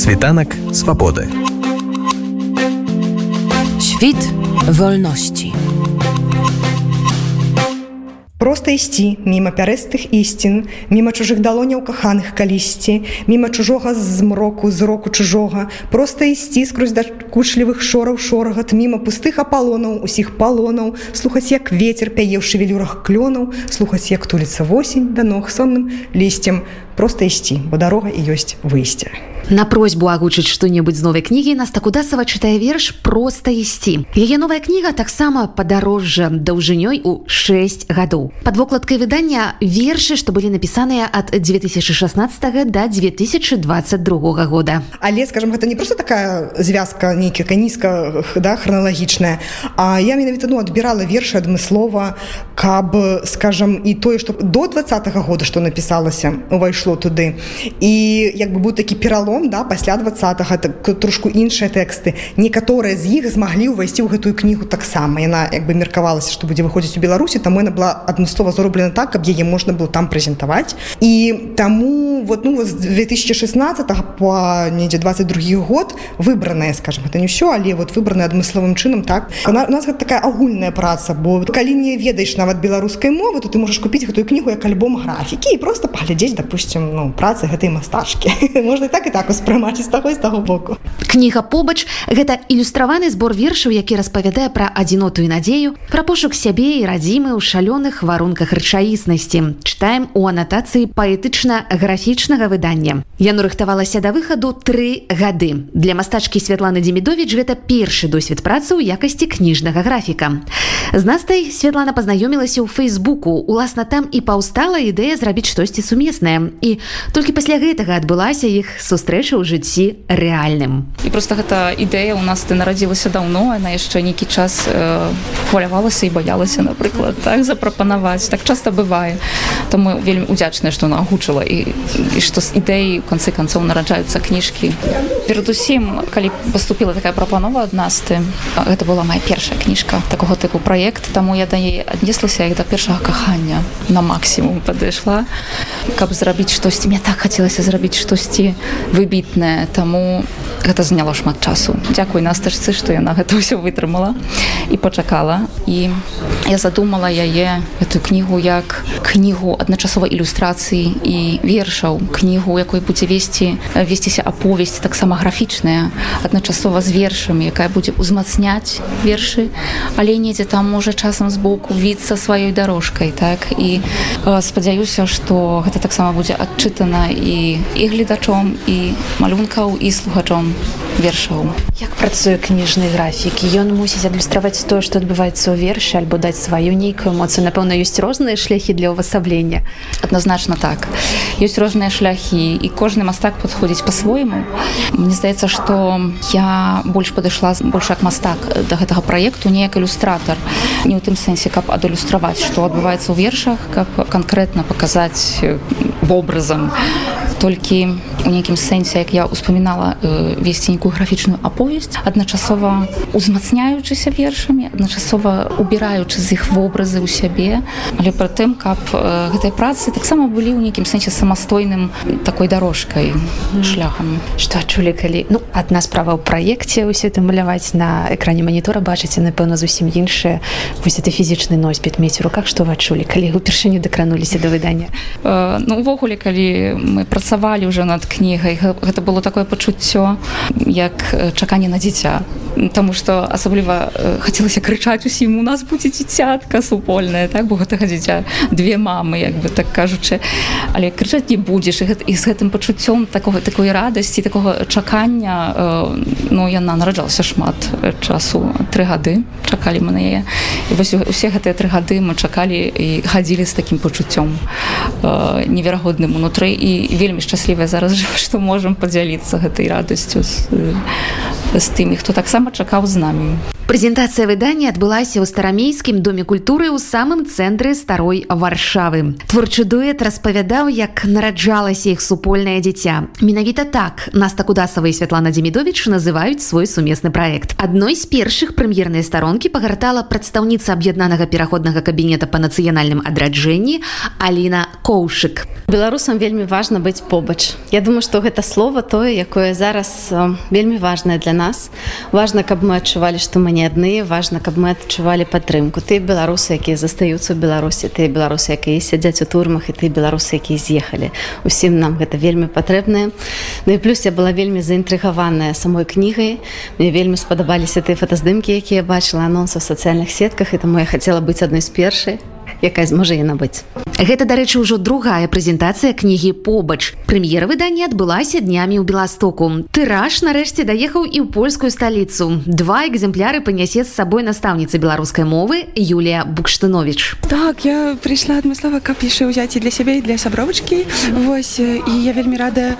Світанак свабоды. Świt wolności. Проста ісці міма пярэстых ісцін, міма чужых далоняў каханых калісьці, міма чужога змроку зроку чужога, проста ісці скрозь дакучлівых шораў шорагат, міма пустых апалонаў, усіх палонаў, слухаць як вецер пяе ў шевелюрах клёнаў, слухаць як туліцца восень да ног сонным лісцем, проста ісці, бо дарога і ёсць выйсце. На просьбу агучыць што-небудзь з новай кнігі нас такудасава чытае верш проста ісці. Яе новая кніга таксама падарожжа даўжынёй у 6 гадоў. Пад вокладкай выдання вершы, што былі напісаныя ад 2016 до 2022 года. Але скажем гэта не просто такая звязка нейкая нізка да храналагічная А я менавіта ну адбірала вершы адмыслова каб скажем і тое што до двадца года што напісалася увайшло туды і як бы быў такі пералом да пасля двадцатого так трошку іншыя тэксты некаторыя з іх змаглі ўвайсці ў гэтую кнігу таксама яна як бы меркавалася што будзе выходзіць у беларусі там яна была адмыслова зроблена так каб яе можна было там прэзентаваць і таму вот ну з 2016 по недзе 22 год выбраная скажем это не ўсё але вот выбраная адмысловым чынам так. Она у нас гэта такая агульная праца бо калі не ведаеш нават беларускай мовы то ты можаш купіць гэтую кнігу як альбом графікі і просто паглядзець допустим ну працы гэтай мастачкі. Можна так і так успрымаць з таго з таго боку. Кніга побач гэта ілюстраваны збор вершаў які распавядае пра адзіноту і надзею пра пошук сябе і радзімы ў шалёных варунках рэчаіснасці. Чытаем у анатацыі паэтычна-графічнага выдання. Яно рыхтавалася да выхаду тры гады. Для мастачкі Святланы Демідович гэта першы досвед працы ў якасці кніжнага графіка. З настай Святлана пазнаёмілася ў фейсбуку уласна там і паўстала ідэя зрабіць штосьці сумеснае і толькі пасля гэтага адбылася іх сустрэча ў жыцці рэальным. І просто гэта ідэя у нас ты нарадзілася даўно она яшчэ нейкі час э, хвалявалася і баялася напрыклад так запрапанаваць. Так часто бывае. То мы вельмі удзячныя што нагучыла і і што з ідэй канцы канцоў нараджаюцца кніжкі. Перадусім калі поступила такая прапанова ад нас ты гэта была моя першая кніжка такого тыпу проект таму я да яе аднеслася як да першага кахання. На максімум падышла каб зрабіць штосьці мне так хацелася зрабіць штосьці выбітнае таму гэта заняло шмат часу. Дякуй настажцы што яна гэта ўсё вытрымала і пачакала. І я задумала яе эту кнігу як кнігу адначасова ілюстрацыі і вершаў кнігу якой будзе весці весціся аповесць таксама графічная адначасова з вершамі якая будзе ўзмацняць вершы але недзе там можа часам збоку віцца сваёй дорожкай так? І спадзяюся што гэта таксама будзе адчытана і і гледачом і малюнкаў і слухачом вершаў як працуе кніжны графік? Ён мусіць адлюстраваць тое што адбываецца ў вершы альбо даць сваю нейкую эмоцыю. Напэўна ёсць розныя шляхі для ўвасаблення. Адназначна так. Ёсць розныя шляхі і кожны мастак подходзіць по-свойму Мне здаецца што я больш падышла больш як мастак да гэтага праекту неяк ілюстратор не ў тым сэнсе каб адлюстраваць што адбываецца ў вершах каб канкрэтна паказаць вобразам толькі у нейкім сэнсе як я успамінала э, весці нейкую графічную аповесць адначасова узмацняючыся вершамі адначасова убіраючы з іх вобразы ў сябе. Але пры тым каб э, гэтай працы таксама былі ў нейкім сэнсе самастойным такой дорожкай шляхам. Што адчулі калі ну адна справа ў праекце ўсё это маляваць на экране манітора бачыце напэўна зусім іншае. Вось это фізічны носьбіт мець у руках што вы адчулі калі упершыню дакрануліся да выдання? Э, ну увогуле калі мы працавалі уже над кнігай. Гэта было такое пачуццё як чаканне на дзіця. Таму што асабліва хацелася крычаць усім у нас будзе дзіцятка супольная так бо гэтага дзіця две мамы як бы так кажучы. Але крычаць не будзеш і, гэта, і з гэтым пачуццём такого такой радасці такого чакання ну яна нараджалася шмат часу. Тры гады чакалі мы на яе. Вось усе гэтыя тры гады мы чакалі і хадзілі з такім пачуццём неверагодным унутры. І вельмі шчаслівая зараз што можам падзяліцца гэтай радасцю з, з тымі хто таксама чакаў з намі прэзентацыя выдання адбылася ў старамейскім доме культуры ў самым цэнтры старой варшавы. Творчы дуэт распавядаў як нараджалася іх супольнае дзіця. Менавіта так наста кудасава і святлана демідович называюць свой сумесны проект адной з першых прэм'ернай старонкі пагартала прадстаўніца аб'яднанага пераходнага кабінета па нацыянальным адраджэнні Аліна коўшык. Беларусам вельмі важна быць побач. Я думаю что гэта слово тое якое зараз вельмі важное для нас. Важно каб мы адчувалі што мы не адныя важна каб мы адчувалі падтрымку. Ты беларусы якія застаюцца ў беларусі тыя беларусы якія сядзяць у турмах і ты беларусы якія з'ехалі. Усім нам гэта вельмі патрэбнае. Ну і плюс я была вельмі заінтрыгаваная самой кнігай. Мне вельмі спадабаліся тыя фотаздымкі якія бачыла анонсы ў сацыяльных сетках. І таму я хацела быць адной з першай якая зможа яна быць. Гэта дарэчы ўжо другая прэзентацыя кнігі побач прэм'ера выдання адбылася днямі ў беластоку. Тыраж нарэшце даехаў і ў польскую сталіцу. Два экземпляры панясе з сабой настаўніцы беларускай мовы Юлія букштынович так я прыйшла адмыслова каб яшчэ ўзяць і для сябе і для сябровачкі. Вось і я вельмі рада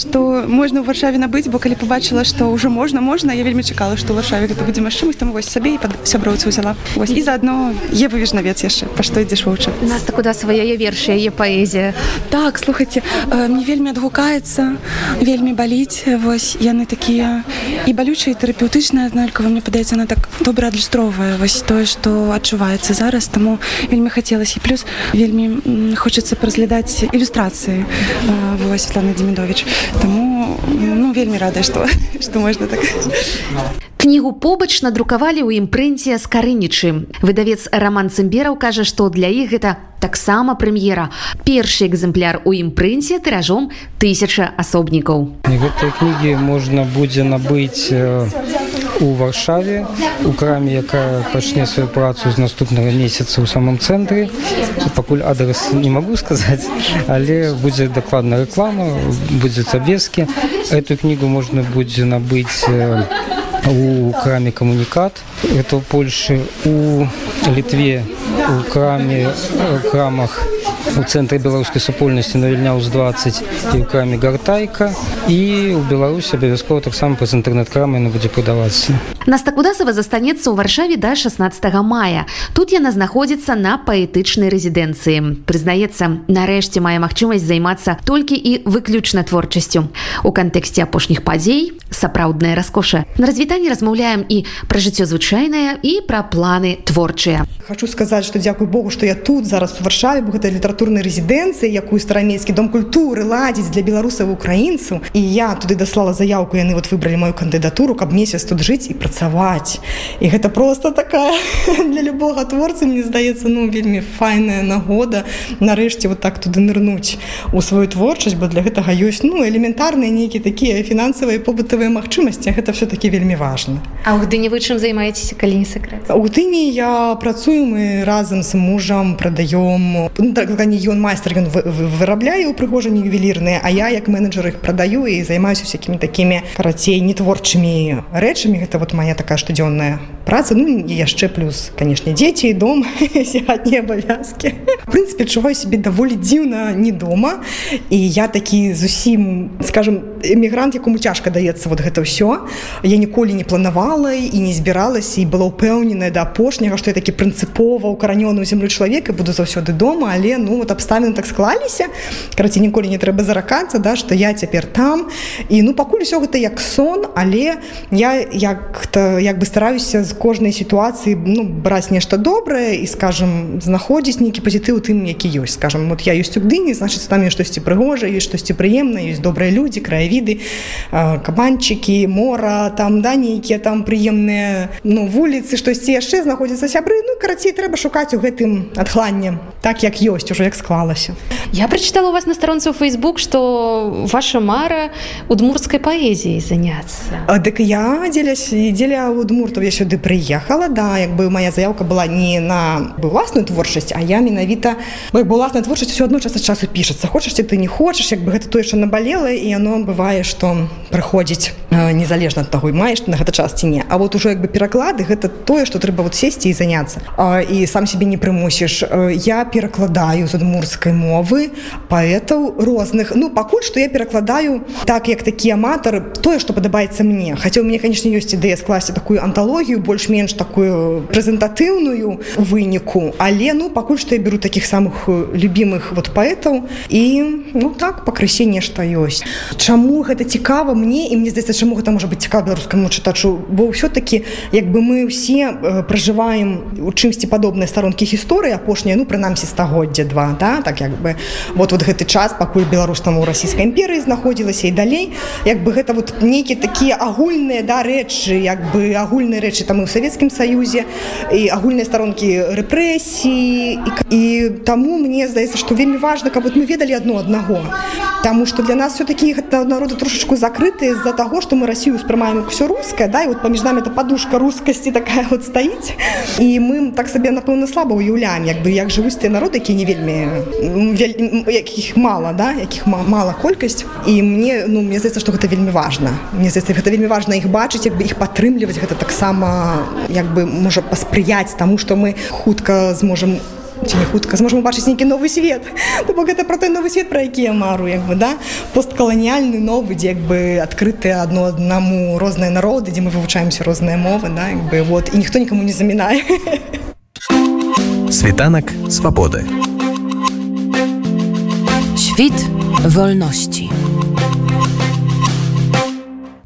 што можна ў варшаве набыць бо калі побачыла што ўжо можна можна я вельмі чакала што варшаве гэта будзе магчымасць там вось сабе і пад сяброўцу взяла Вось і заадно е вывежнавец яшчэ па што ідзеш вучы нас куда свае яе вершы яе паэзія так слухайте мне вельмі адгукаецца вельмі баліць вось яны такія і балючыя тэрапеўтычная аднолькава мне падаецца она так добра адлюстроўвае вось тое што адчуваецца зараз. Таму вельмі хацелася. Плюс вельмі хочацца разглядаць ілюстрацыі вось Светлана Демідович таму ну вельмі рада што што можна так. Кнігу побач надрукавалі ў імпрынце з карынічы. Выдавец роман цымбераў кажа што для іх гэта таксама прэм'ера. Першы экземпляр у імпрынце тыражом тысяча асобнікаў. Гэтай кнігі можна будзе набыць у варшаве. У краме якая пачне сваю працу з наступнага месяца ў самом цэнтры. Пакуль адрес не могу сказаць але будзе дакладна рэклама будзе абвескі эту кнігу можна будзе набыць у у краме камунікат. Это ў польльше у літве у краме крамах у цэнтры беларускай супольнасці на вільняўз 20 і ў краме гартайка і у беларусі абавязкова таксама праз інтэрнэт-крамы на будзе прадавацца наста кудасава застанецца ў варшаве да 16 мая. Тут яна знаходзіцца на паэтычнай рэзідэнцыі прызнаецца нарэшце мае магчымасць займацца толькі і выключна творчасцю у кантэксце апошніх падзей сапраўдная раскоша. На развітанні размаўляем і пра жыццё звычайнае і пра планы творчыя хочу сказаць что дзякуй Богу что я тут зараз у варшаве бо гэта літаратурнай рэзідэнцыі якую старамейскі дом культуры ладзіць для беларусаў украінцаў і я туды даслала заявку яны вот выбралі мою кандыдатуру каб месяц тут жыць і працаваць. І гэта просто такая для любога творцы мне здаецца ну вельмі файная нагода нарэшце вот так туды нырнуць у сваю творчасць бо для гэтага ёсць ну элементарныя нейкія такія фінансавыя побытавыя магчымасці гэта все-таки вельмі важно А ў дыні вы чым займаецеся калі не секрет? У тыні я працую мы разам з мужам прадаём так, ён майстар ён вырабляе упрыгожанні ювелірныя а я як менеджер их прадаю і займаюся всякими такими карацей не творчымі рэчамі гэта вот моя такая штодзённая праца ну яшчэ плюс канешне дзеці дом не абавязки в прынципе адчуваю себе даволі дзіўна не дома. І я такі зусім скажем эмігрант якому цяжка даецца вот гэта ўсё. Я ніколі не планавала і не збіралася і была ўпэўненая да апошняга што я такі прынцыпова укаранёную зямлю чалавека буду заўсёды дома. Але ну вот абставіны так склаліся. Караці ніколі не трэба заракацца да что я цяпер там. І ну пакуль усё гэта як сон але я як-то як бы стараюся з кожнай сітуацыі ну браць нешта добрае і скажем знаходзіць нейкі пазітыў тым які ёсць. Скажем вот я ёсць у дыні значит там штосьці прыгожа ёсць штосьці прыемна ёсць добрыя людзі краявіды кабанчыкі мора там да нейкія там прыемныя ну вуліцы штосьці яшчэ знаходзіцца сябры. Ну карацей трэба шукаць у гэтым адхланне так як ёсць уже як склалася. Я прочитала у вас на старонцы у Facebook что ваша мара удмурской паэзіяй заняться дык я дзелясь дзеля удмуртаў я сюды прыехала да як бы моя заявка была не на власную творчасць а я менавіта уласная творчасць все адно часа часу пішацца хочаш ты не хочаш як бы гэта тое что набалела і оно бывае что прыходзіць незалежна ад таго маеш на гэта час ці не. А вот уже як бы пераклады гэта тое што трэба вот сесці і заняцца і сам себе не прымусіш я перакладаю з адмурскай мовы паэтаў розных ну пакуль што я перакладаю так як такі аматар тое што падабаецца мне. Хаця у мне конечно ёсць ідэя скласці такую анталогію больш-менш такую прэзентатыўную выніку. Але ну пакуль што я беру таких самых любимых вот паэтаў. І ну так пакрысе нешта ёсць. Чаму гэта цікава мне і мне здаецца чаму гэта можа быць цікава беларускаму чытачу? Бо ўсё-таки як бы мы ўсе э, пражываем у чымсьці падобныя старонкі гісторыі апошнія ну прынамсі стагоддзя два да так як бы. Вот вот гэты час пакуль беларус там у расійскай імперыі знаходзілася і далей як бы гэта вот нейкі такія агульныя да рэчы як бы агульныя рэчы там і ў савецкім саюзе і агульныя старонкі рэпрэсіі і, і таму мне здаецца што вельмі важна каб вот мы ведалі адно аднаго Таму што для нас все-таки народы трошечку закрыты з-за таго што мы Россию успрымаем все рускае да і вот паміж нами это подушка рускасці такая вот стаіць і мы так сабе напэўна слаба уяўляем як бы як жывуць тыя народы які не вельмі якіх мала да якіх мала колькасць і мне ну мне здаецца што гэта вельмі важна мне здаецца гэта вельмі важна іх бачыць як бы іх падтрымліваць гэта таксама як бы можа паспрыяць таму што мы хутка зможам у ці не хутка зможам убачыць нейкі новы свет То бок гэта про той новы свет про які я мару як бы да посткаланіяльны новы дзе як бы адкрытыя адно аднаму розныя народы дзе мы вывучаемся розныя мовы да як бы вот і ніхто нікому не замінае світанак свабоды Świt wolności.